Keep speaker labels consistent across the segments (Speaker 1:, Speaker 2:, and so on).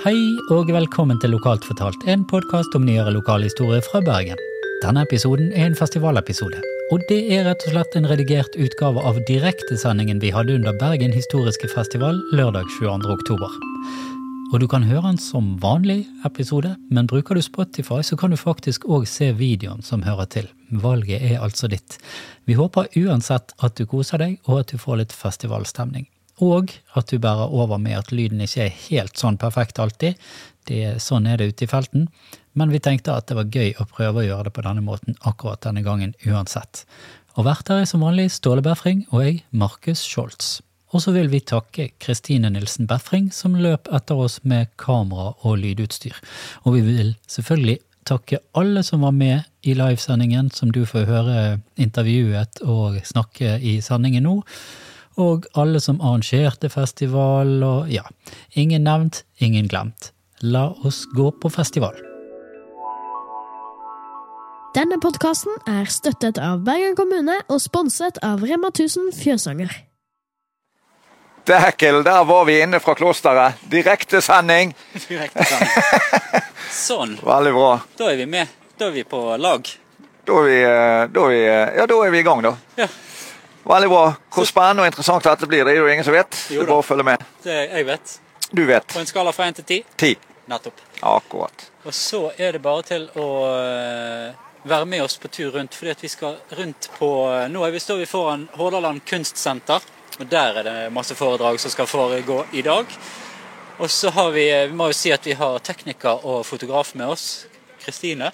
Speaker 1: Hei og velkommen til Lokalt fortalt, en podkast om nyere lokalhistorie fra Bergen. Denne episoden er en festivalepisode, og det er rett og slett en redigert utgave av direktesendingen vi hadde under Bergen historiske festival lørdag 22. oktober. Og du kan høre den som vanlig episode, men bruker du Spotify, så kan du faktisk òg se videoen som hører til. Valget er altså ditt. Vi håper uansett at du koser deg, og at du får litt festivalstemning. Og at du bærer over med at lyden ikke er helt sånn perfekt alltid. Det, sånn er det ute i felten. Men vi tenkte at det var gøy å prøve å gjøre det på denne måten akkurat denne gangen uansett. Og verter er som vanlig Ståle Befring og jeg, Markus Scholz. Og så vil vi takke Kristine Nilsen Befring, som løp etter oss med kamera og lydutstyr. Og vi vil selvfølgelig takke alle som var med i livesendingen, som du får høre intervjuet og snakke i sendingen nå og alle som arrangerte festival, og ja, ingen nevnt, ingen glemt. La oss gå på festival.
Speaker 2: Denne podkasten er støttet av Bergen kommune og sponset av Rema 1000 Fjøsanger.
Speaker 3: Dækel, der var vi inne fra klosteret. Direktesending.
Speaker 4: Direkte Sånn.
Speaker 3: Veldig bra.
Speaker 4: Da er vi med. Da er vi på lag.
Speaker 3: Da er vi, eh, da er vi, eh, ja, da er vi i gang, da.
Speaker 4: Ja.
Speaker 3: Veldig bra. Hvor spennende og interessant dette blir, det er jo ingen som vet.
Speaker 4: Jo
Speaker 3: Det er bare å følge med.
Speaker 4: Det jeg vet.
Speaker 3: Du vet.
Speaker 4: På en skala fra én til ti.
Speaker 3: Ti.
Speaker 4: Nettopp.
Speaker 3: Akkurat.
Speaker 4: Og så er det bare til å eh, være med oss på tur rundt, fordi at vi skal rundt på eh, Nå vi, står vi foran Hordaland kunstsenter, og der er det masse foredrag som skal foregå i dag. Og så har vi Vi må jo si at vi har tekniker og fotograf med oss. Kristine.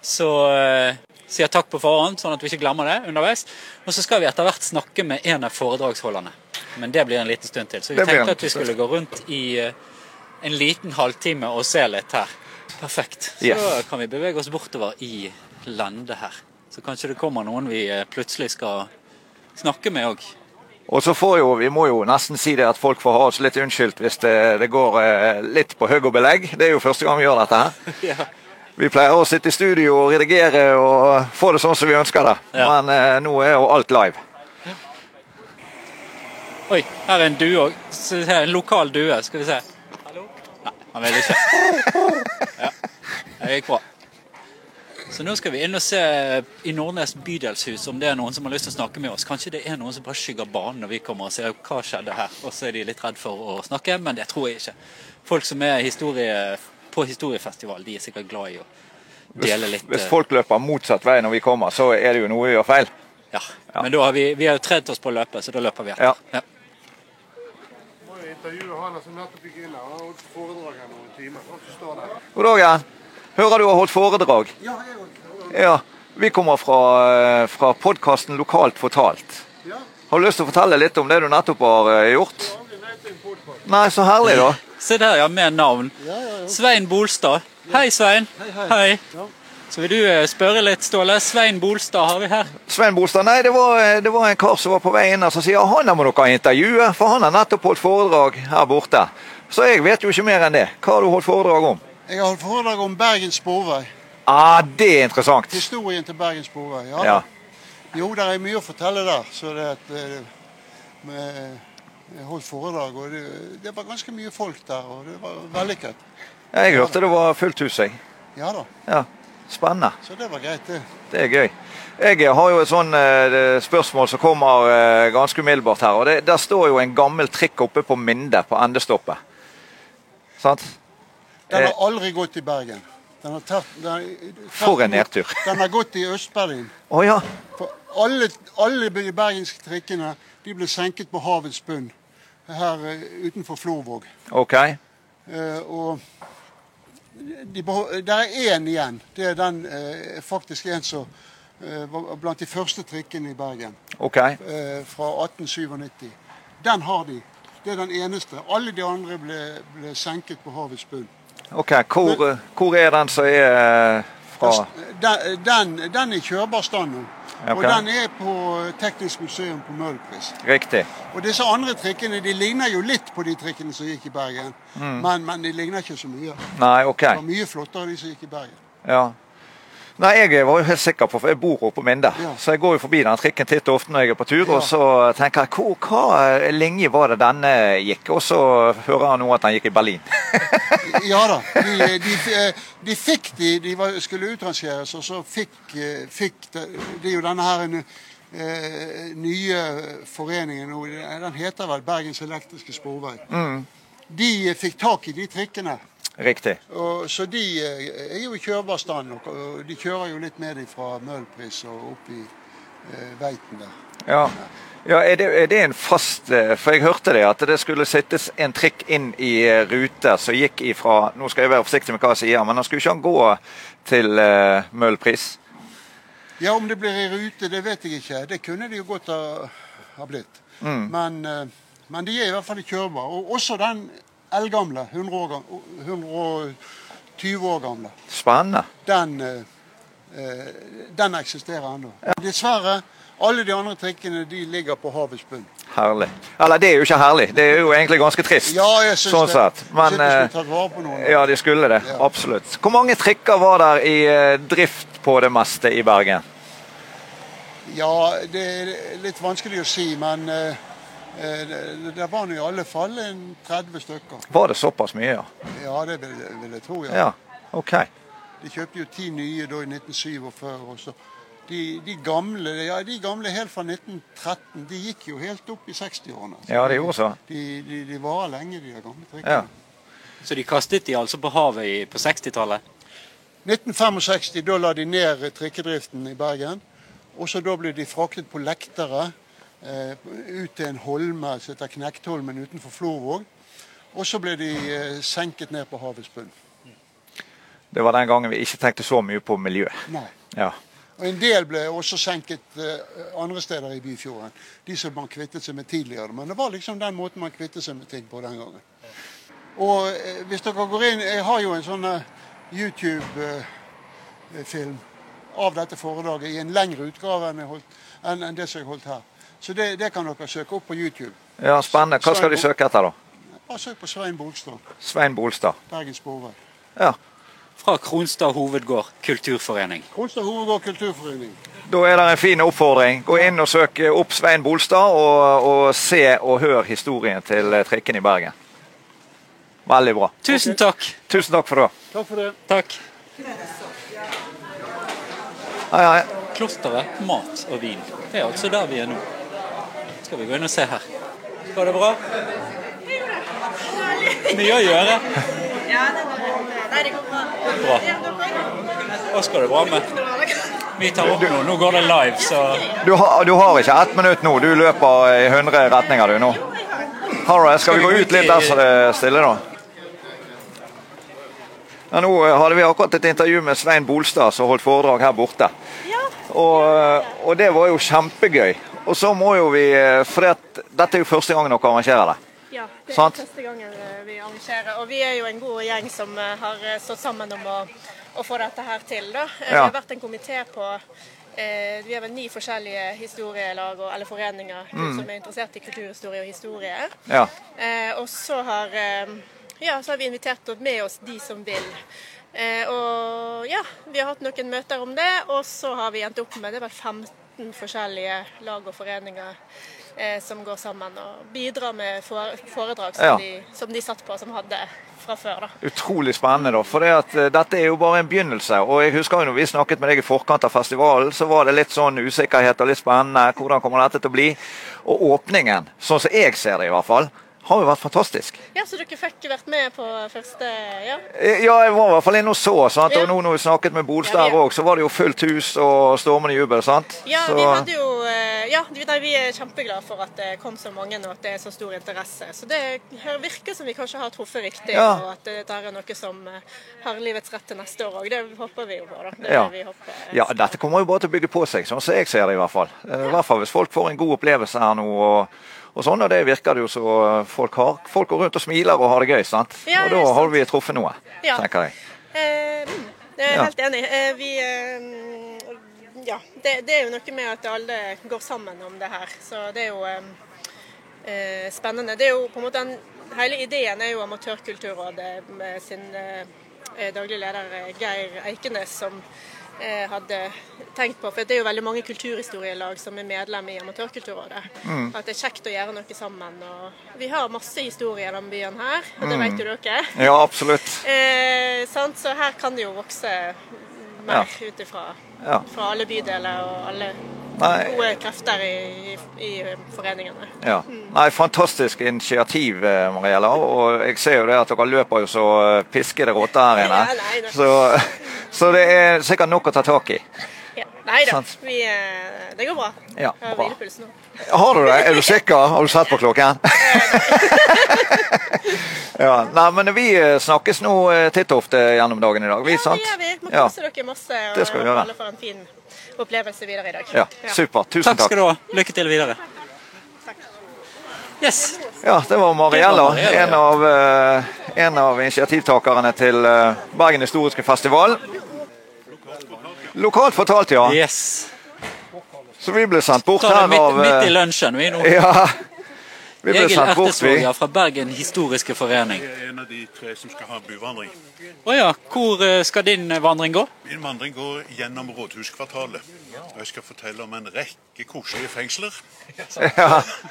Speaker 4: Så eh, sier takk på forhånd, sånn at vi ikke glemmer det underveis. Og så skal vi etter hvert snakke med en av foredragsholderne. Men det blir en liten stund til. Så vi tenkte at vi skulle gå rundt i eh, en liten halvtime og se litt her. Perfekt. Så
Speaker 3: Yes.
Speaker 4: kan vi bevege oss bortover i landet her. Så kanskje det kommer noen vi eh, plutselig skal snakke med òg.
Speaker 3: Og så får jo, Vi må jo nesten si det at folk får ha oss litt unnskyldt hvis det, det går eh, litt på hugg og belegg. Det er jo første gang vi gjør dette her.
Speaker 4: Ja.
Speaker 3: Vi pleier å sitte i studio og redigere og få det sånn som vi ønsker det.
Speaker 4: Ja.
Speaker 3: Men eh, nå er jo alt live.
Speaker 4: Oi, her er en due òg. En lokal due. Skal vi se. Hallo? Nei, han vil ikke. Ja, det gikk bra. Så nå skal vi inn og se i Nordnes bydelshus om det er noen som har lyst til å snakke med oss. Kanskje det er noen som bare skygger banen når vi kommer og ser hva skjedde her. Og så er de litt redd for å snakke, men det tror jeg ikke. Folk som er historie, på historiefestival, de er sikkert glad i å dele litt
Speaker 3: Hvis
Speaker 4: eh,
Speaker 3: folk løper motsatt vei når vi kommer, så er det jo noe vi gjør feil.
Speaker 4: Ja. Men da har vi, vi har jo trent oss på å løpe, så da løper vi etter. Ja.
Speaker 5: må jo intervjue han som nettopp gikk inn her. Han har holdt foredrag her noen timer.
Speaker 3: God dagen. Hører du har holdt foredrag?
Speaker 5: Ja, jeg har holdt foredrag.
Speaker 3: Ja. Vi kommer fra, eh, fra podkasten Lokalt fortalt.
Speaker 5: Ja,
Speaker 3: Har du lyst til å fortelle litt om det du nettopp har eh, gjort?
Speaker 5: jeg har aldri til en podkast.
Speaker 3: Nei, så herlig, da.
Speaker 4: Se der, ja, med navn.
Speaker 5: Ja, ja, ja.
Speaker 4: Svein Bolstad. Hei, Svein.
Speaker 5: hei. Ja.
Speaker 4: Så vil du eh, spørre litt, Ståle? Svein Bolstad har vi her.
Speaker 3: Svein Bolstad, nei, det var, eh, det var en kar som var på vei inn her som sier han må dere intervjue, for han har nettopp holdt foredrag her borte. Så jeg vet jo ikke mer enn det. Hva har du holdt foredrag om?
Speaker 5: Jeg har holdt foredrag om Bergen Sporvei.
Speaker 3: Ah, det er interessant.
Speaker 5: Historien til Bergen Sporvei. Ja.
Speaker 3: Ja.
Speaker 5: Jo, det er mye å fortelle der. Så det er et... med, Jeg holdt foredrag, og det, det var ganske mye folk der. Og det var vellykket.
Speaker 3: Jeg hørte det var fullt hus, jeg.
Speaker 5: Ja da.
Speaker 3: Ja. Spennende.
Speaker 5: Så det var greit, det.
Speaker 3: Det er gøy. Jeg har jo et sånn eh, spørsmål som kommer eh, ganske umiddelbart her. og det, Der står jo en gammel trikk oppe på Minde, på endestoppet. Sant?
Speaker 5: Den
Speaker 3: Eh.
Speaker 5: har aldri gått i Bergen. Den har tatt, den,
Speaker 3: For en nedtur.
Speaker 5: Den har gått i Øst-Berlin.
Speaker 3: Oh, ja.
Speaker 5: Alle, alle de bergenske trikkene de ble senket på havets bunn her eh, utenfor Florvåg.
Speaker 3: OK.
Speaker 5: Eh, og de, der er én igjen. Det er den eh, faktisk en som var blant de første trikkene i Bergen
Speaker 3: ok.
Speaker 5: eh, fra 1897. Den har de. Det er den eneste. Alle de andre ble, ble senket på havets bunn.
Speaker 3: ok. Hvor, Men, hvor er den som er fra
Speaker 5: Den, den, er kjørbar stand nå.
Speaker 3: Okay.
Speaker 5: Og den er på Teknisk museum på Møhlenpris.
Speaker 3: Riktig.
Speaker 5: Og disse andre trikkene de ligner jo litt på de trikkene som gikk i Bergen. Men, men de ligner ikke så mye.
Speaker 3: Nei, OK.
Speaker 5: Det var mye flottere de som gikk i Bergen.
Speaker 3: Ja. Nei, Jeg var jo helt sikker på, for jeg bor oppe på Minde,
Speaker 5: Ja.
Speaker 3: så jeg går jo forbi den trikken titt og ofte når jeg er på tur.
Speaker 5: Ja.
Speaker 3: Og så tenker jeg hvor, hva linje var det denne gikk? Og så hører jeg nå at den gikk i Berlin.
Speaker 5: Ja da. De, de, eh, de fikk de, de var, skulle utrangeres, og så fikk, eh, fikk det, det er jo denne her eh, nye foreningen nå, den heter vel Bergens Elektriske Sporvei. De eh, fikk tak i de trikkene.
Speaker 3: Riktig.
Speaker 5: Og, så de eh, er jo i kjørbar stand. Og, de kjører jo litt med dem fra Møhlpris og opp i eh, Veiten der.
Speaker 3: Ja. Ja, er det, er det en fast eh, For jeg hørte det, at det skulle sittes en trikk inn i eh, rute som gikk ifra Nå skal jeg være forsiktig med hva jeg sier, men han skulle ikke han gå til eh, Møhlpris?
Speaker 5: Ja, om det blir i rute, det vet jeg ikke. Det kunne det jo godt ha, ha blitt. Men, eh, men de er i hvert fall kjørbare. Og også den eldgamle, 100 år, 120 år gamle,
Speaker 3: Spennende.
Speaker 5: den, eh, eh, den eksisterer ennå. Dessverre, alle de andre trikkene de ligger på havets bunn.
Speaker 3: Herlig. Eller det er jo ikke herlig, det er jo egentlig ganske trist.
Speaker 5: Ja, jeg syns
Speaker 3: sånn
Speaker 5: det.
Speaker 3: sett.
Speaker 5: Jeg
Speaker 3: Men
Speaker 5: synes vi
Speaker 3: eh,
Speaker 5: skulle tatt vare på noen.
Speaker 3: ja, de skulle det.
Speaker 5: Ja.
Speaker 3: Absolutt. Hvor mange trikker var der i eh, drift på det meste i Bergen?
Speaker 5: Ja, det er litt vanskelig å si, men eh, eh, det, det var nå i alle fall en 30 stykker.
Speaker 3: Var det såpass mye, ja?
Speaker 5: Ja, det vil, vil jeg tro, ja.
Speaker 3: Ja, OK.
Speaker 5: De kjøpte jo ti nye da i 1947. Og så de, de gamle ja, de gamle helt fra 1913 de gikk jo helt opp i 60-årene.
Speaker 3: Ja, de gjorde så.
Speaker 5: De, de, de varer lenge, de gamle trikkene.
Speaker 3: Ja.
Speaker 4: Så de kastet de altså på havet på 60-tallet?
Speaker 5: 1965 da la de ned trikkedriften i Bergen. Og så da ble de fraktet på lektere eh, ut til en holme som heter Knektholmen utenfor Florvåg. Og så ble de eh, senket ned på havets bunn.
Speaker 3: Det var den gangen vi ikke tenkte så mye på miljø.
Speaker 5: Nei.
Speaker 3: Ja.
Speaker 5: Og En del ble også senket eh, andre steder i Byfjorden. De som man kvittet seg med tidligere. Men det var liksom den måten man kvittet seg med ting på den gangen. Og eh, hvis dere går inn Jeg har jo en sånn eh, YouTube-film av dette foredraget i en lengre utgave enn, holdt, enn det som jeg holdt her. Så det, det kan dere søke opp på YouTube.
Speaker 3: ja, spennende. Hva skal de søke etter, da?
Speaker 5: Bare søk på Svein Bolstad,
Speaker 3: Svein Bolstad.
Speaker 5: Bergens Sporvei.
Speaker 3: Ja.
Speaker 4: Fra Kronstad hovedgård kulturforening.
Speaker 5: Kronstad Hovedgård Kulturforening.
Speaker 3: Da er det en fin oppfordring. Gå inn og søk opp Svein Bolstad, og, og se og hør historien til trikken i Bergen. Veldig bra.
Speaker 4: Tusen takk.
Speaker 3: Tusen takk for det.
Speaker 5: Takk for det.
Speaker 4: Takk.
Speaker 3: Hei, hei.
Speaker 4: Klosteret, mat og vin. Det er altså der vi er nå. Skal vi gå inn og se her. Går det bra? Mye å gjøre.
Speaker 6: Ja, det går bra. Går bra.
Speaker 4: Hva skal det bra med? Vi tar opp nå. Nå går det live, så
Speaker 3: Du, har- du har ikke ett minutt nå. Du løper i 100 retninger du nå. Du? Skal vi gå ut litt der så det er stille, da? Ja, nå eh, hadde vi akkurat et intervju med Svein Bolstad som holdt foredrag her borte.
Speaker 6: Ja.
Speaker 3: Og, eh, og det var jo kjempegøy. Og så må jo vi eh, For det, dette er jo første gang dere arrangerer det.
Speaker 6: Ja, det er
Speaker 3: Sant.
Speaker 6: første gangen eh, vi arrangerer. Og vi er jo en god gjeng som eh, har stått sammen om å, å få dette her til. Da. Vi har vært en komité på eh, Vi har vel ni forskjellige historielag og, eller foreninger som er interessert i kulturhistorie og historie.
Speaker 3: Ja.
Speaker 6: Eh, og så har, eh, ja, så har vi invitert med oss de som vil. Eh, og ja, vi har hatt noen møter om det, og så har vi endt opp med det var vel 15 forskjellige lag og foreninger eh, som går sammen og bidrar med foredrag som,
Speaker 3: Ja.
Speaker 6: de, som de satt på, som hadde fra før. da.
Speaker 3: Utrolig spennende, da. For det at, eh, dette er jo bare en begynnelse. Og jeg husker jo når vi snakket med deg i forkant av festivalen, så var det litt sånn usikkerhet og litt spennende. Hvordan kommer dette til å bli? Og åpningen, sånn som jeg ser det i hvert fall, har jo vært fantastisk.
Speaker 6: Ja, Så dere fikk vært med på første ja?
Speaker 3: Eh, Ja, jeg var i hvert fall inne og så. Sant?
Speaker 6: Ja.
Speaker 3: Og nå når vi snakket med Bolstad
Speaker 6: Ja, vi-
Speaker 3: òg, så var det jo fullt hus og stormende jubel. sant?
Speaker 6: Ja,
Speaker 3: så,
Speaker 6: vi hadde jo eh, Ja, vi, nei, vi er kjempeglade for at det kom så mange og at det er så stor interesse. Så det virker som vi kanskje har truffet riktig,
Speaker 3: Ja.
Speaker 6: og at dette er noe som eh, har livets rett til neste år òg. Det håper vi jo på. da. Det
Speaker 3: Ja.
Speaker 6: vil vi håpe.
Speaker 3: ja, dette kommer jo bare til å bygge på seg, sånn som jeg ser det i hvert fall. Eh, I hvert fall hvis folk får en god opplevelse her nå. og og sånn, og Det virker det jo så folk har. Folk går rundt og smiler og har det gøy. sant?
Speaker 6: Ja,
Speaker 3: og da har
Speaker 6: sant.
Speaker 3: vi truffet noe,
Speaker 6: Ja.
Speaker 3: tenker jeg.
Speaker 6: Eh, mm, jeg er helt enig. Eh, vi eh, Ja. Det, det er jo noe med at alle går sammen om det her. Så det er jo eh, eh, spennende. Det er jo på en måte en, Hele ideen er jo Amatørkulturrådet med sin eh, eh, daglig leder eh, Geir Eikenes som eh, hadde tenkt på. For det er jo veldig mange kulturhistorielag som er medlem i Amatørkulturrådet. At det er kjekt å gjøre noe sammen. Og vi har masse historier om byen her, og det vet jo dere.
Speaker 3: Ja, absolutt.
Speaker 6: Eh, sant? Så her kan det jo vokse mer ut ifra
Speaker 3: Ja.
Speaker 6: fra alle bydeler og alle
Speaker 3: Nei,
Speaker 6: gode krefter i, i, i foreningene.
Speaker 3: ja. Nei, fantastisk initiativ, eh, Mariella. Og jeg ser jo det at dere løper jo så eh, piskede rotter her inne.
Speaker 6: Ja, nei, nei.
Speaker 3: Så, så det er sikkert nok å ta tak i.
Speaker 6: Ja. Nei da, vi, eh, det går bra.
Speaker 3: Ja,
Speaker 6: Jeg har
Speaker 3: bra.
Speaker 6: hvilepuls nå.
Speaker 3: Har du det? Er du sikker? Har du sett på klokken? ja, nei, men vi snakkes nå titt og ofte gjennom dagen i dag, vi,
Speaker 6: Ja, det gjør vi. Må kose dere masse. Og
Speaker 3: Det skal vi gjøre.
Speaker 6: alle får en fin opplevelse videre i dag.
Speaker 3: Ja, supert. Tusen
Speaker 4: Takk skal du ha. Lykke til videre. Yes.
Speaker 3: Ja, det var Mariella, en, av, eh, en av initiativtakerne til eh, Bergen historiske festival. Lokalt fortalt, ja.
Speaker 4: yes.
Speaker 3: Så vi ble sendt bort her av
Speaker 4: midt i
Speaker 3: eh,
Speaker 4: lunsjen vi nå.
Speaker 3: Ja. Vi ble
Speaker 4: Egil
Speaker 3: bort, vi.
Speaker 4: Ertesvåger fra Bergen historiske forening.
Speaker 7: Jeg er en av de tre som skal ha byvandring.
Speaker 4: Å ja, hvor eh, skal din eh, vandring gå?
Speaker 7: Min vandring går gjennom Rådhuskvartalet. Og jeg skal fortelle om en rekke koselige fengsler.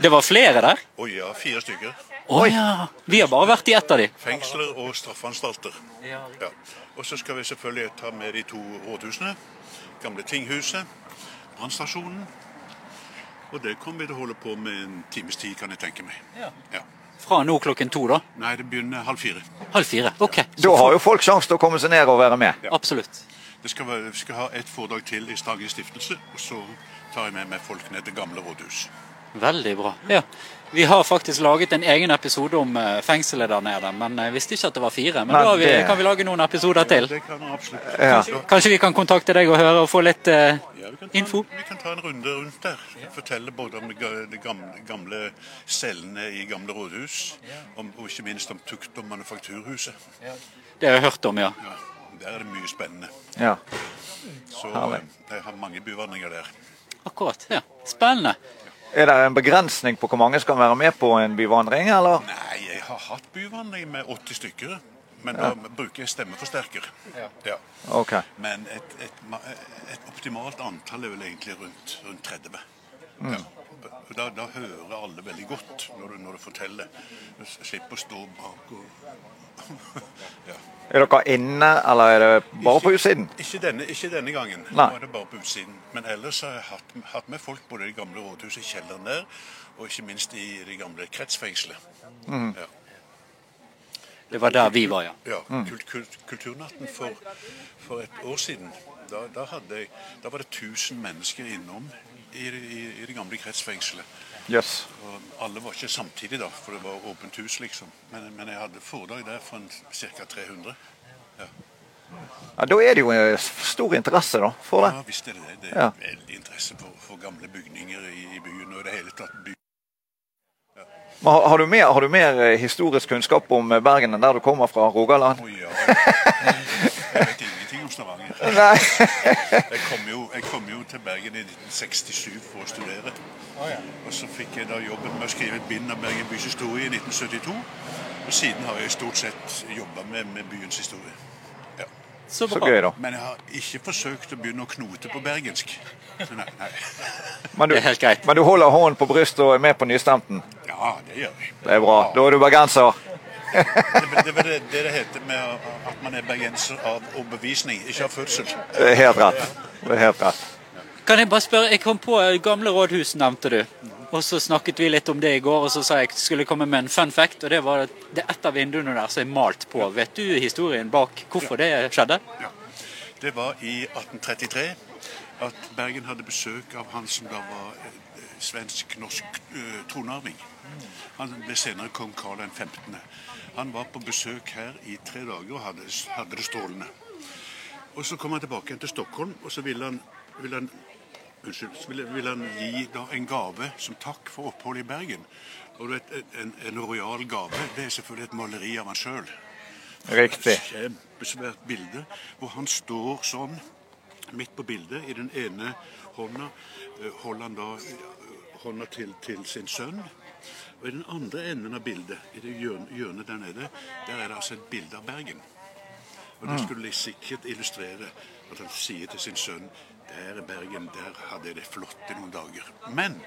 Speaker 4: Det var flere der?
Speaker 7: Å ja, fire stykker.
Speaker 4: Å ja. Vi har bare vært i ett av de.
Speaker 7: Fengsler og straffanstalter. Ja. Og så skal vi selvfølgelig ta med de to rådhusene. Gamle tinghuset, brannstasjonen. Og det kommer vi til å holde på med en times tid, kan jeg tenke meg. Ja.
Speaker 4: Fra nå klokken to, da.
Speaker 7: Nei, det begynner halv fire.
Speaker 4: Halv fire. OK.
Speaker 3: Da har jo folk sjanse til å komme seg ned og være med.
Speaker 4: Absolutt.
Speaker 7: Det skal være, vi skal ha et foredrag til i Stagens stiftelse, og så tar jeg med meg folk ned til Gamle rådhus.
Speaker 4: Veldig bra. Ja. Vi har faktisk laget en egen episode om eh, fengselet der nede, men jeg visste ikke at det var fire. Men
Speaker 3: Nei,
Speaker 4: da har vi,
Speaker 3: det-
Speaker 4: kan vi lage noen episoder til.
Speaker 7: Det kan.
Speaker 3: Ja.
Speaker 7: Så-
Speaker 4: Kanskje vi kan kontakte deg og høre og få litt uh,
Speaker 7: Ja, vi ta,
Speaker 4: info?
Speaker 7: Vi kan ta en runde rundt der. Fortelle både om de gamle, gamle cellene i gamle rådhus, om, og ikke minst om tukt- og manufakturhuset.
Speaker 4: Det har jeg hørt om, ja.
Speaker 7: Ja, der er det mye spennende.
Speaker 3: Ja.
Speaker 7: Så eh, jeg har mange byvandringer der.
Speaker 4: Akkurat. ja. Spennende.
Speaker 3: Er det en begrensning på hvor mange skal være med på en byvandring, eller?
Speaker 7: Nei, jeg har hatt byvandring med 80 stykker. Men da bruker jeg stemmeforsterker. Ja.
Speaker 3: Ok.
Speaker 7: Men et, et, et optimalt antall er vel egentlig rundt, rundt 30. Ja. Da, da hører alle veldig godt når du, når du forteller. Du slipper å stå bak og ja.
Speaker 3: Er dere inne, eller er det bare på utsiden?
Speaker 7: Ikke denne, ikke denne gangen.
Speaker 3: Nei.
Speaker 7: Nå er det bare på utsiden. Men ellers har jeg hatt, hatt med folk både i det gamle rådhuset, i kjelleren der, og ikke minst i det gamle kretsfengselet. Ja.
Speaker 4: Det var der vi var, ja.
Speaker 7: Ja, kult, kult, Kulturnatten for, for et år siden, da, da, hadde jeg, da var det 1000 mennesker innom i, i, i det gamle kretsfengselet.
Speaker 3: Jøss.
Speaker 7: Og alle var ikke samtidig, da, for det var åpent hus, liksom. Men, men jeg hadde foredrag der for ca. 300.
Speaker 3: Ja, da er det jo eh, stor interesse da, for det.
Speaker 7: Ja, visst er det det. Det er
Speaker 3: Ja.
Speaker 7: veldig interesse for, for gamle bygninger i, i byen og i det hele tatt. By.
Speaker 3: Men har, har, du mer, har du mer eh, historisk kunnskap om eh, Bergen enn der du kommer fra, Rogaland?
Speaker 7: Oh, ja. Jeg vet om Stavanger.
Speaker 3: Nei.
Speaker 7: Jeg kom, jo, jeg kom jo til Bergen i 1967 for å studere. Og så fikk jeg da jobben med å skrive et bind av Bergen bys historie i 1972. Og siden har jeg stort sett jobba med, med byens historie. Ja.
Speaker 4: Så
Speaker 3: Så gøy, da.
Speaker 7: Men jeg har ikke forsøkt å begynne å knote på bergensk. Nei, nei.
Speaker 3: Men du,
Speaker 4: Det er helt greit.
Speaker 3: men du holder hånden på brystet og er med på nystemten?
Speaker 7: Ja, det gjør jeg.
Speaker 3: Det er bra. Da er du bergenser.
Speaker 7: Det er det, det, det det heter med at man er bergenser av overbevisning, ikke av fødsel.
Speaker 3: Helt rett. Det er helt rett.
Speaker 4: Kan jeg bare spørre, jeg kom på eh, gamle rådhus, nevnte du. Og så snakket vi litt om det i går, og så sa jeg skulle komme med en fun fact. Og det var at det er et av vinduene der som er malt på. Vet du historien bak hvorfor det skjedde?
Speaker 7: Ja. Det var i 1833 at Bergen hadde besøk av han som da var eh, svensk-norsk uh, tronarving. Han ble senere kong Karl 15. Han var på besøk her i tre dager og hadde, hadde det strålende. Og Så kom han tilbake igjen til Stockholm, og så ville han, ville han Unnskyld, ville, ville han gi da en gave som takk for oppholdet i Bergen. Og du vet, En, en royal gave det er selvfølgelig et maleri av han sjøl.
Speaker 3: Riktig.
Speaker 7: Kjempesvært bilde hvor han står sånn midt på bildet. I den ene hånda eh, holder han da hånda til, til sin sønn. Og i den andre enden av bildet, i det hjørnet, der nede, der er det altså et bilde av Bergen. Og det skulle sikkert illustrere at han sier til sin sønn der i Bergen, der hadde jeg det flott i noen dager. Men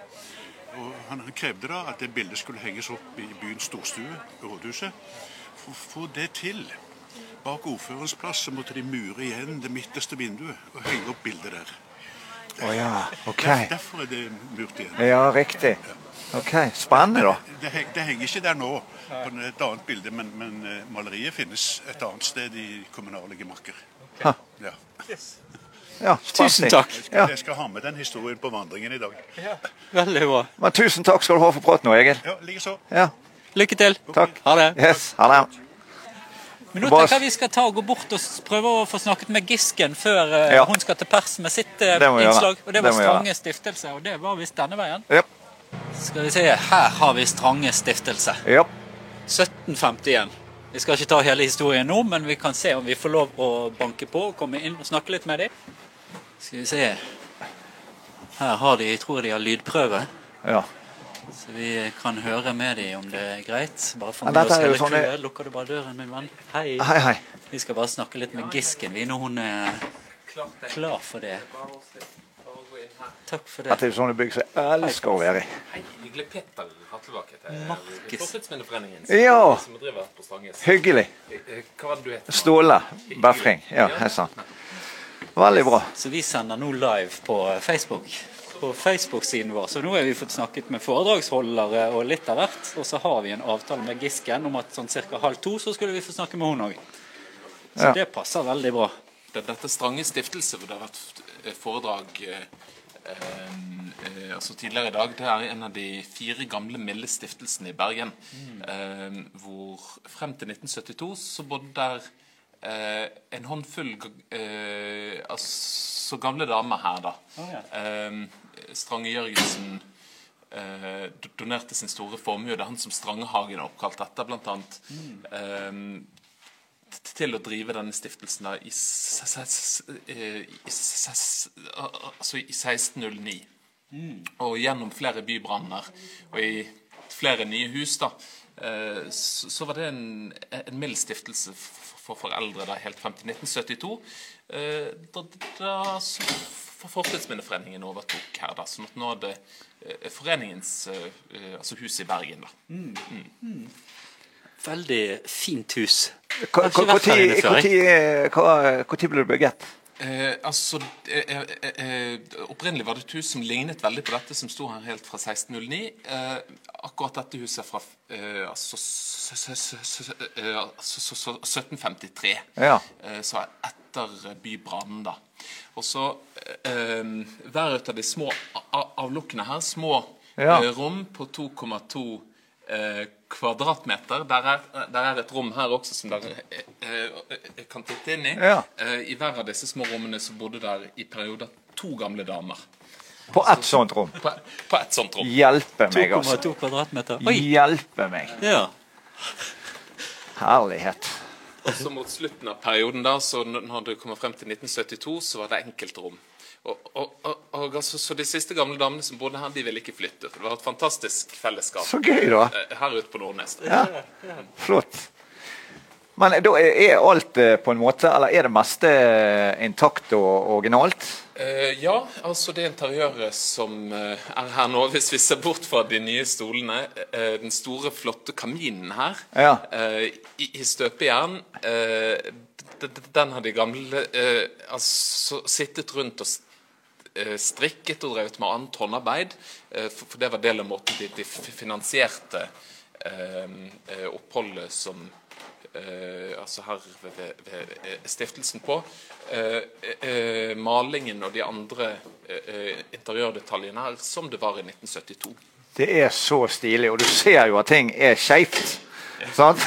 Speaker 7: han, han krevde da at det bildet skulle henges opp i byens storstue, rådhuset. For å få det til Bak ordførerens plass så måtte de mure igjen det midterste vinduet og henge opp bildet der.
Speaker 3: Å ja, ok.
Speaker 7: Der, derfor er det murt igjen.
Speaker 3: Ja, riktig. Ok, Spennende, da.
Speaker 7: Det, det henger ikke der nå, på et annet bilde, men, men eh, maleriet finnes et annet sted i kommunale gemakker.
Speaker 3: Okay.
Speaker 7: Ja.
Speaker 3: Ja,
Speaker 4: Tusen
Speaker 3: takk.
Speaker 4: takk.
Speaker 3: skal,
Speaker 7: Jeg skal ha med den historien på vandringen i dag.
Speaker 4: Veldig bra.
Speaker 3: Men tusen takk skal du ha for praten nå, Egil.
Speaker 7: Ja, Likeså.
Speaker 3: Ja,
Speaker 4: Lykke til.
Speaker 3: takk.
Speaker 4: Ha det.
Speaker 3: Yes, ha det.
Speaker 4: Men nå tenker jeg vi skal ta og gå bort og prøve å få snakket med Gisken før eh,
Speaker 3: Ja.
Speaker 4: hun skal til pers med sitt eh, innslag. Og det var
Speaker 3: Det.
Speaker 4: Strange stiftelse, og det var visst denne veien.
Speaker 3: Ja.
Speaker 4: Skal vi se, her har vi Strange stiftelse.
Speaker 3: ja.
Speaker 4: 1751. Vi skal ikke ta hele historien nå, men vi kan se om vi får lov å banke på og komme inn og snakke litt med dem. Skal vi se. Her har de, jeg tror de har lydprøve.
Speaker 3: ja.
Speaker 4: Så vi kan høre med dem om det er greit. Bare få med oss hele
Speaker 3: sånne-
Speaker 4: crewet. Lukker du bare døren, min venn? Hei.
Speaker 3: Hei, hei.
Speaker 4: Vi skal bare snakke litt med Gisken, vi, når hun er klar for det. Takk for det.
Speaker 3: At det er sånne bygg som jeg elsker å være i.
Speaker 8: Hei, hyggelig. Petter Hattelbakk heter jeg.
Speaker 4: Markus.
Speaker 3: Ja. Hyggelig.
Speaker 8: Eh, Hva var det du het?
Speaker 3: Ståle Befring. Ja, hei sann. Veldig bra.
Speaker 4: Så vi sender nå live på Facebook. På Facebook-siden vår. Så nå har vi fått snakket med foredragsholdere og litt av hvert. Og så har vi en avtale med Gisken om at sånn ca. halv to så skulle vi få snakke med hun òg. Så
Speaker 3: Ja.
Speaker 4: det passer veldig bra.
Speaker 8: Det- Dette er Strange stiftelse, hvor det har vært eh, foredrag eh, eh, altså tidligere i dag. Det er en av de fire gamle milde stiftelsene i Bergen. Eh, hvor frem til 1972 så bodde der eh, en håndfull eh, altså gamle damer her, da. Eh, Strange Jørgensen eh, donerte sin store formue. Det er han som Strangehagen er oppkalt etter, blant annet. Eh, til å drive denne stiftelsen da, i, eh, altså i 1609. Og gjennom flere bybranner og i flere nye hus, da, så, så var det en, en mild stiftelse for foreldre da, helt frem til 1972. eh, Da, da for Fortidsminneforeningen overtok her, da. sånn at nå er det eh, foreningens eh, eh, altså hus i Bergen, da.
Speaker 4: Veldig fint hus. Ikke
Speaker 3: hva-
Speaker 4: vært her inne før,
Speaker 3: Når ble det bygget?
Speaker 8: Eh, altså, eh, eh, eh, Opprinnelig var det et hus som lignet veldig på dette, som sto her helt fra 1609. Eh, akkurat dette huset er fra eh, altså, s- s- s- s- eh, altså, så- så- 1753.
Speaker 3: Ja.
Speaker 8: Eh, så etter bybrannen, da. Og så eh, Hver av de små avlukkene her, små
Speaker 3: Ja.
Speaker 8: eh, rom på 2,2 eh, kvadratmeter. Der er, der er et rom her også som dere eh, eh, kan titte inn i.
Speaker 3: Ja.
Speaker 8: Eh, I hver av disse små rommene så bodde der i perioder to gamle damer.
Speaker 3: På ett sånt rom.
Speaker 8: På, på et sånt rom.
Speaker 3: Hjelpe meg, altså.
Speaker 4: 2,2 kvadratmeter. Oi!
Speaker 3: Hjelpe meg.
Speaker 4: Ja.
Speaker 3: Herlighet.
Speaker 8: Og så mot slutten av perioden da, så når det kommer frem til 1972, så var det enkeltrom. Og, og, og, altså, så de siste gamle damene som bodde her, de ville ikke flytte. For det var et fantastisk fellesskap
Speaker 3: Så gøy, da.
Speaker 8: eh, her ute på Nordnes.
Speaker 3: Ja. Flott. Men da er alt eh, på en måte, eller er det meste eh, intakt og originalt?
Speaker 8: Ja, altså det interiøret som er her nå, hvis vi ser bort fra de nye stolene Den store, flotte kaminen her
Speaker 3: Ja.
Speaker 8: i, i støpejern Den har de gamle eh, altså, sittet rundt og strikket og drevet med annet håndarbeid. eh, for, det var del av måten de, de finansierte eh, eh, oppholdet som eh, altså her ved, ved, ved eh, stiftelsen på. Eh, eh, malingen og de andre eh, eh, interiørdetaljene her som det var i 1972.
Speaker 3: Det er så stilig, og du ser jo at ting er skeivt. Sant?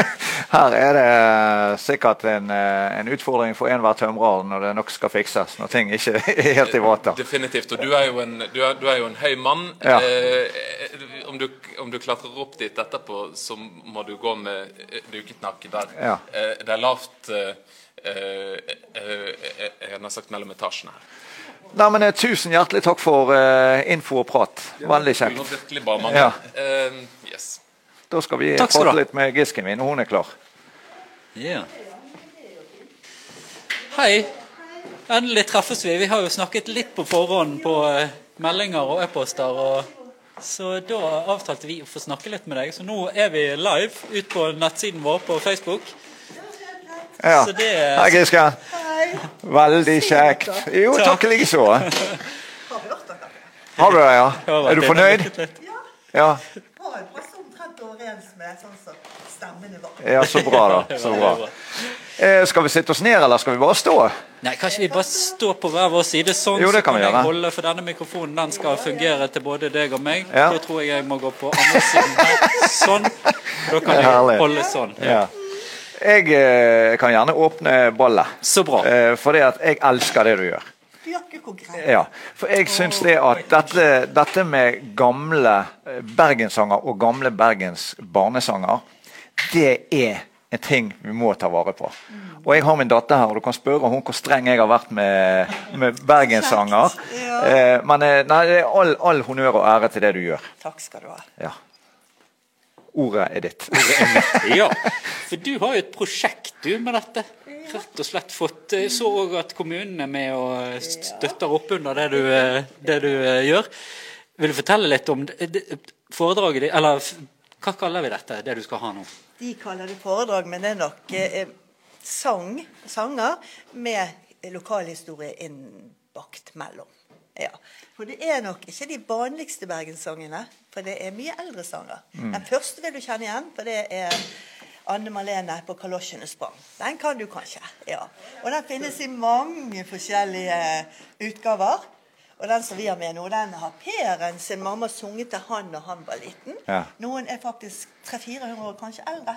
Speaker 3: Her er det sikkert en, eh, en utfordring for enhver tømrer når det nok skal fikses. Når ting ikke er helt i vater.
Speaker 8: Definitivt. Og du er jo en, du er, du er jo en høy mann.
Speaker 3: Ja.
Speaker 8: Eh, om, du, om du klatrer opp dit etterpå, så må du gå med eh, duket nakke der.
Speaker 3: Ja.
Speaker 8: Eh, det er lavt eh, eh, eh, Jeg har sagt mellom etasjene her.
Speaker 3: Nei, men eh, Tusen hjertelig takk for eh, info og prat. Veldig kjekt. Ja.
Speaker 8: Eh, yes.
Speaker 3: Da skal vi prate litt med Gisken min og hun er klar.
Speaker 4: Yeah. Hei. Endelig treffes vi. Vi har jo snakket litt på forhånd på eh, meldinger og e-poster. Så da avtalte vi å få snakke litt med deg. Så nå er vi live ut på nettsiden vår på Facebook.
Speaker 3: Ja.
Speaker 4: Så det
Speaker 3: Hei, Giske. Veldig kjekt. Jo, takk likeså. Har du det, ja? Er du fornøyd? Ja.
Speaker 9: Har en passe omtrent overens med sånn som stemmene var.
Speaker 3: ja, så bra, da. Så bra. Eh, skal vi sitte oss ned, eller skal vi bare stå?
Speaker 4: Nei, Kanskje vi bare stå på hver vår side, sånn
Speaker 3: Jo, det
Speaker 4: så
Speaker 3: kan
Speaker 4: vi
Speaker 3: vi
Speaker 4: jeg
Speaker 3: gjøre.
Speaker 4: holde, for denne mikrofonen den skal fungere til både deg og meg.
Speaker 3: Ja.
Speaker 4: Da tror jeg jeg må gå på andre siden her, sånn. Da kan jeg holde sånn.
Speaker 3: Ja. Jeg eh, kan gjerne åpne ballet,
Speaker 4: Så bra.
Speaker 3: eh, at jeg elsker det du gjør. Ja, for jeg syns det at dette, dette med gamle eh, bergenssanger og gamle Bergens barnesanger, det er en ting vi må ta vare på. Og jeg har min datter her, og du kan spørre hun hvor streng jeg har vært med, med bergenssanger.
Speaker 9: Ja.
Speaker 3: Eh, men eh, nei, det er all, all honnør og ære til det du gjør.
Speaker 9: Takk skal du ha.
Speaker 3: Ja. Ordet er ditt.
Speaker 4: Ja, for du har jo et prosjekt du med dette. Rett og slett fått Jeg så òg at kommunen er med og støtter opp under det du, det du eh, gjør. Vil du fortelle litt om foredraget ditt, eller hva kaller vi dette, det du skal ha nå?
Speaker 9: De kaller det foredrag, men det er nok eh, sang, sanger med lokalhistorie innbakt mellom. Ja. For det er nok ikke de vanligste bergenssangene, for det er mye eldre sanger. Den første vil du kjenne igjen, for det er Anne Malene på 'Kalosjene sprang'. Den kan du kanskje. ja. Og den finnes i mange forskjellige utgaver. Og den som vi har med nå, den har Peren sin mamma sunget til han da han var liten.
Speaker 3: Ja.
Speaker 9: Noen er faktisk 300-400 år kanskje eldre.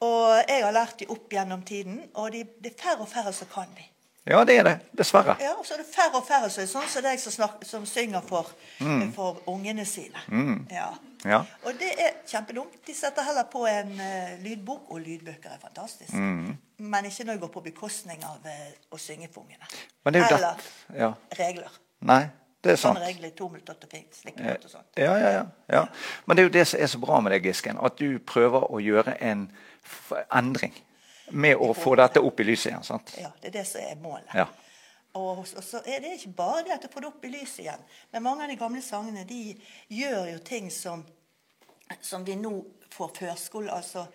Speaker 9: Og jeg har lært de opp gjennom tiden, og de, det er færre og færre som kan de.
Speaker 3: Ja, det er det. Dessverre.
Speaker 9: Ja, og så er det færre og færre som er sånn som deg som, som synger for, for ungene sine. Ja.
Speaker 3: Ja.
Speaker 9: Og det er kjempedumt. De setter heller på en uh, lydbok, og lydbøker er fantastisk. Men ikke når det går på bekostning av uh, å synge for ungene.
Speaker 3: Men det er jo
Speaker 9: Eller.
Speaker 3: Ja.
Speaker 9: regler.
Speaker 3: Nei, det er sant.
Speaker 9: Sånne regler, to minutter til fint, slikkelåt og sånt.
Speaker 3: Ja, ja, ja, ja. Men det er jo det som er så bra med deg, Gisken. At du prøver å gjøre en endring. Med å få dette opp i lyset igjen. sant?
Speaker 9: Ja, det er det som er målet.
Speaker 3: Ja.
Speaker 9: Og, og så er det ikke bare det at du får det opp i lyset igjen. Men mange av de gamle sangene de gjør jo ting som, som vi nå får førskole altså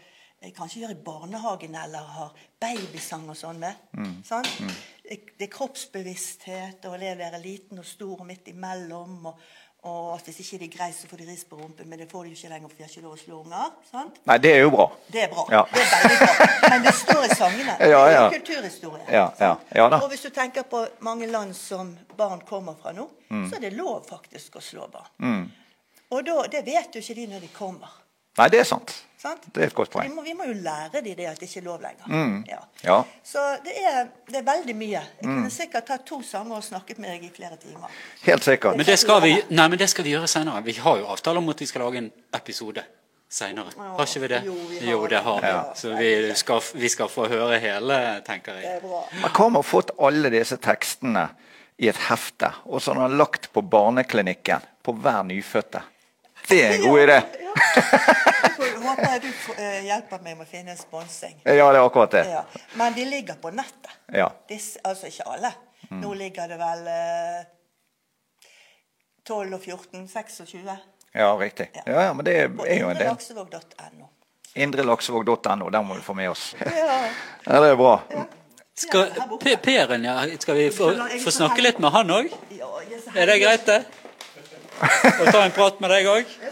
Speaker 9: eh, Kanskje gjør i barnehagen eller har babysang og sånn med. Sånn? Det, det er kroppsbevissthet, og det å være liten og stor og midt imellom. og og at hvis ikke de greier, så får de ris på rumpen, men det får de jo ikke lenger, for de har ikke lov å slå unger. sant?
Speaker 3: Nei, det er jo bra.
Speaker 9: Det er bra.
Speaker 3: Ja.
Speaker 9: Det er veldig bra. Men det står i sangene. Det
Speaker 3: Ja,
Speaker 9: er jo kulturhistorie.
Speaker 3: Ja, ja, ja.
Speaker 9: Og hvis du tenker på mange land som barn kommer fra nå,
Speaker 3: Mm.
Speaker 9: så er det lov faktisk å slå barn. Og da, det vet jo ikke de når de kommer.
Speaker 3: Nei, det er sant.
Speaker 9: Sant?
Speaker 3: Det er et godt
Speaker 9: Vi må, vi må jo lære de det at det ikke er lov lenger.
Speaker 3: Mm.
Speaker 9: Ja.
Speaker 3: Ja.
Speaker 9: Så det er, det er veldig mye. Jeg
Speaker 3: Mm.
Speaker 9: kunne sikkert tatt to sanger og snakket med deg i flere timer.
Speaker 3: Helt sikkert.
Speaker 4: Men det skal vi, nei, men det skal vi gjøre senere. Vi har jo avtale om at vi skal lage en episode senere. Har ikke vi det?
Speaker 9: Jo, vi har
Speaker 4: Jo, det har vi.
Speaker 9: Ja.
Speaker 4: Så vi skal, vi skal få høre hele, tenker
Speaker 9: Det
Speaker 4: jeg.
Speaker 3: hva med å fått alle disse tekstene i et hefte, og så har han lagt på barneklinikken på hver nyfødte? Det er en god idé.
Speaker 9: Ja. Jeg håper du eh, hjelper meg med å finne en sponsing.
Speaker 3: Ja, det er akkurat det.
Speaker 9: Ja. Men de ligger på nettet.
Speaker 3: Ja.
Speaker 9: Disse, altså ikke alle. Nå ligger det vel eh, 12 og 14, 26.
Speaker 3: Ja, riktig. Ja, ja, men det
Speaker 9: er,
Speaker 3: er jo en del.
Speaker 9: indrelaksevåg.no.
Speaker 3: Indrelaksevåg.no, der må vi få med oss.
Speaker 9: Ja.
Speaker 3: Ja, det er bra.
Speaker 4: Skal, P- Peren, ja, skal vi få, få snakke litt med han òg?
Speaker 9: Er
Speaker 4: Er det greit, det? Og ta en prat med deg òg?
Speaker 9: Jeg.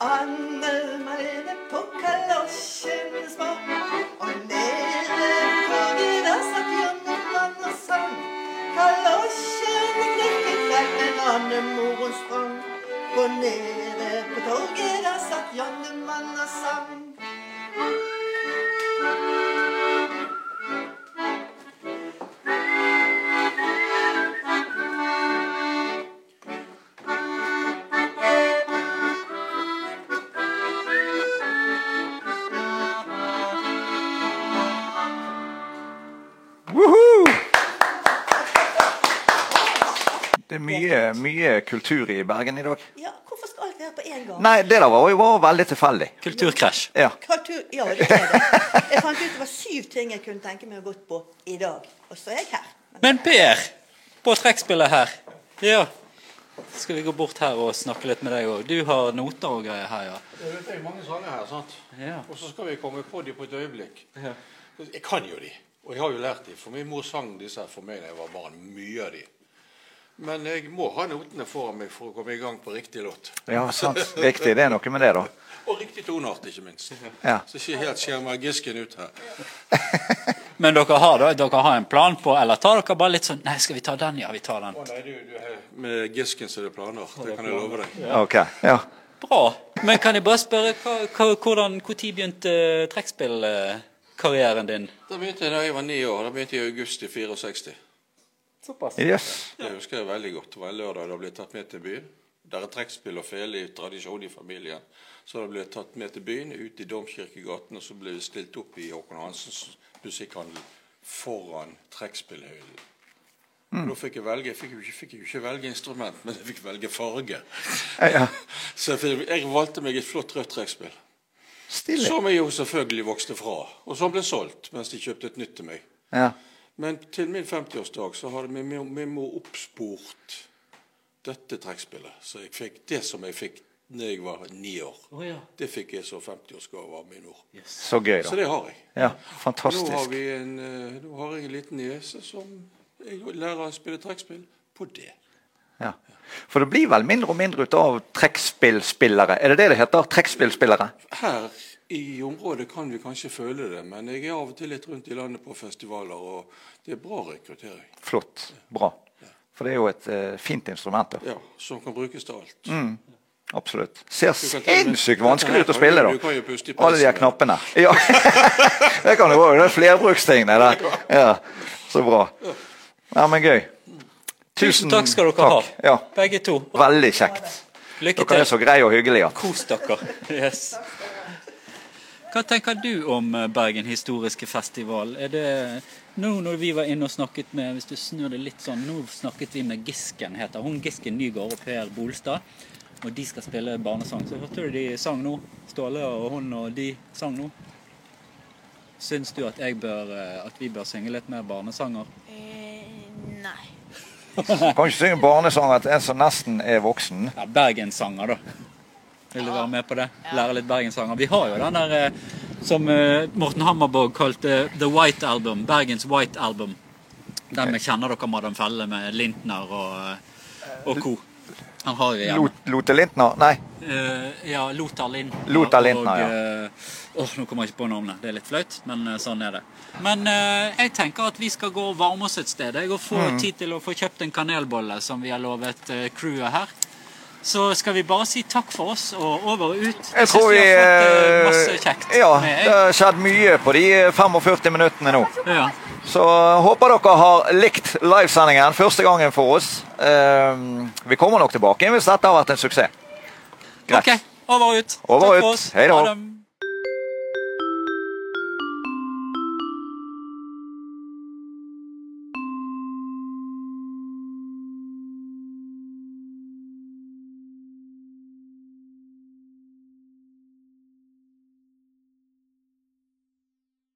Speaker 9: Anne Marene på kalosjen små,
Speaker 3: Det er mye, mye kultur i Bergen i dag.
Speaker 9: Ja, hvorfor skal alt være på én gang?
Speaker 3: Nei, det der var jo bare veldig tilfeldig.
Speaker 4: Kulturkrasj.
Speaker 3: Ja.
Speaker 9: Kultur, ja, det er det. Jeg fant ut det var syv ting jeg kunne tenke meg å gå på i dag. Og så er jeg her.
Speaker 4: Men Per, på trekkspillet her. Ja. Skal vi gå bort her og snakke litt med deg òg? Du har noter og greier her, ja.
Speaker 10: Det er mange sanger her, sant?
Speaker 4: Ja.
Speaker 10: Og så skal vi komme på dem på et øyeblikk.
Speaker 4: Ja.
Speaker 10: Jeg kan jo de, og jeg har jo lært de. For min mor sang disse her for meg da jeg var barn. Mye av de. Men jeg må ha notene foran meg for å komme i gang på riktig låt.
Speaker 3: Ja, sant. Riktig. Det er noe med det, da.
Speaker 10: Og riktig toneart, ikke minst.
Speaker 3: Ja.
Speaker 10: Så ikke helt skjermer Gisken ut her.
Speaker 4: Men dere har, da, dere har en plan på, eller tar dere bare litt sånn Nei, skal vi ta den? Ja, vi tar den.
Speaker 10: Å nei, du, du, med Gisken så er det planer. Det kan jeg love deg.
Speaker 3: Ok. Ja.
Speaker 4: Bra. Men kan jeg bare spørre, hva, hva, hvordan, hvor tid begynte eh, trekkspillkarrieren din?
Speaker 10: Da begynte jeg da jeg var ni år. Da begynte jeg i august i 64.
Speaker 3: Yes.
Speaker 10: Det husker jeg veldig godt. Det var en lørdag da ble tatt med til byen. Der er trekkspill og fele i tradisjon i familien. Så da ble jeg tatt med til byen, ut i Domkirkegaten, og så ble vi stilt opp i Håkon Hansens musikkhandel foran trekkspillhøyden. Da fikk jeg velge. Jeg fikk jo ikke, fikk jo ikke velge instrument, men jeg fikk velge farge.
Speaker 3: Ja.
Speaker 10: Så jeg, fikk- jeg valgte meg et flott rødt trekkspill.
Speaker 3: Stille!
Speaker 10: Som jeg jo selvfølgelig vokste fra. Og som ble solgt mens de kjøpte et nytt til meg.
Speaker 3: Ja.
Speaker 10: Men til min 50-årsdag så hadde min, min, min mor oppspurt dette trekkspillet. Så jeg fikk det som jeg fikk da jeg var ni år.
Speaker 4: Oh, ja.
Speaker 10: Det fikk jeg som 50-årsgave av min mor.
Speaker 3: Så gøy, da.
Speaker 10: Så det har jeg.
Speaker 3: Ja,
Speaker 10: Nå har,
Speaker 3: Fantastisk.
Speaker 10: vi en, eh, nå har jeg en liten niese som jeg lærer å spille trekkspill på det.
Speaker 3: Ja. For det blir vel mindre og mindre ut av trekkspillspillere? Er det det det heter? Trekkspillspillere?
Speaker 10: Her i området kan vi kanskje føle det, men jeg er av og til litt rundt i landet på festivaler, og det er bra rekruttering.
Speaker 3: Flott. Bra. For det er jo et uh, fint instrument. da.
Speaker 10: Ja, Som kan brukes til alt.
Speaker 3: Mm. Absolutt. Ser
Speaker 10: Du
Speaker 3: sinnssykt vanskelig ut å spille,
Speaker 10: Du kan jo
Speaker 3: da.
Speaker 10: puste i
Speaker 3: Alle de her knappene. Ja. det kan jo òg. Det er flerbrukstingene der. Ja. Så bra. Ja, men gøy.
Speaker 4: Tusen takk skal dere ha,
Speaker 3: Ja.
Speaker 4: begge to.
Speaker 3: Veldig kjekt.
Speaker 4: Lykke til.
Speaker 3: Dere er så greie og hyggelige.
Speaker 4: Kos dere. Yes. Hva tenker du om eh, Bergen historiske festival? Er det nå når vi var inne og snakket med hvis du snur det litt sånn, nå snakket vi med Gisken, heter hun. Gisken Nygaard og Per Bolstad. Og de skal spille barnesang. Så hørte du de sang nå? Ståle og hun og de sang nå. Syns du at, jeg bør, eh, at vi bør synge litt mer barnesanger?
Speaker 6: nei.
Speaker 3: Kan ikke synge barnesanger til en som nesten er voksen.
Speaker 4: Ja, Bergenssanger, da. Vil du være med på det? Lære litt bergenssanger. Vi har jo den der eh, som eh, Morten Hammerborg kalte The White Album. Bergens White Album. Den vi 'Kjenner dere Madam Felle' med Lintner og, eh, og co. Han har vi hjemme.
Speaker 3: Lote Lintner? Nei.
Speaker 4: Eh, ja, Lothar Lintner.
Speaker 3: Lothar Lintner, ja.
Speaker 4: eh, åh, nå kommer jeg ikke på navnet. Det er litt flaut, men eh, sånn er det. Men eh, jeg tenker at vi skal gå og varme oss et sted. Jeg og få
Speaker 3: Mm.
Speaker 4: tid til å få kjøpt en kanelbolle som vi har lovet uh, crewet her. Så skal vi bare si takk for oss og over og ut.
Speaker 3: Jeg tror vi
Speaker 4: har fått eh,
Speaker 3: eh,
Speaker 4: masse kjekt.
Speaker 3: Ja, det har skjedd mye på de 45 minuttene nå.
Speaker 4: Ja.
Speaker 3: Så eh, håper dere har likt livesendingen første gangen for oss. Eh, vi kommer nok tilbake hvis dette har vært en suksess. Greit.
Speaker 4: OK, over og ut.
Speaker 3: Over og ut.
Speaker 4: oss.
Speaker 3: Hei da.